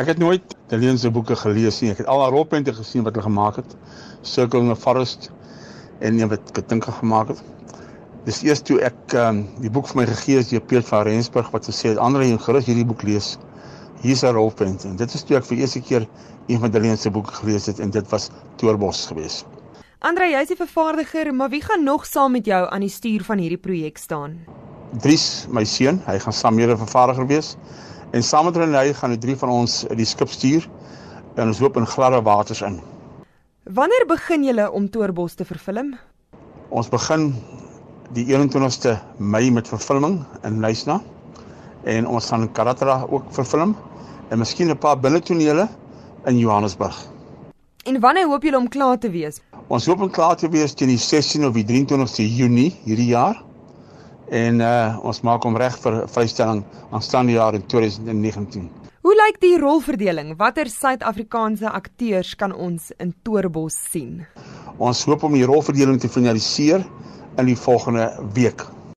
Ek het nooit Deleen se boeke gelees nie. Ek het al haar rolprente gesien wat hulle gemaak het. Circle in the Forest en een wat Katinka gemaak het. Dis eers toe ek um, die boek vir my gegee is deur Piet van Rensburg wat gesê het Andre en gerus hierdie boek lees. Hier's 'n rolprent en dit is toe ek vir eerste keer een van Deleen se boeke gelees het en dit was Toerbos geweest. Andre, jy's die vervaardiger, maar wie gaan nog saam met jou aan die stuur van hierdie projek staan? Dries, my seun, hy gaan saam mede vervaardiger wees. En saam met hulle gaan die drie van ons die skip stuur en ons loop in gladde waters in. Wanneer begin julle om Toerbos te vervilm? Ons begin die 21ste Mei met vervilming in Lysna en ons gaan Karatra ook vervilm en miskien 'n paar binnetonele in Johannesburg. En wanneer hoop julle om klaar te wees? Ons hoop om klaar te wees teen die 16 of die 23ste Junie hierdie jaar en uh, ons maak hom reg vir vrystelling aanstaande jaar in 2019. Hoe lyk die rolverdeling? Watter Suid-Afrikaanse akteurs kan ons in Toerbos sien? Ons hoop om die rolverdeling te finaliseer in die volgende week.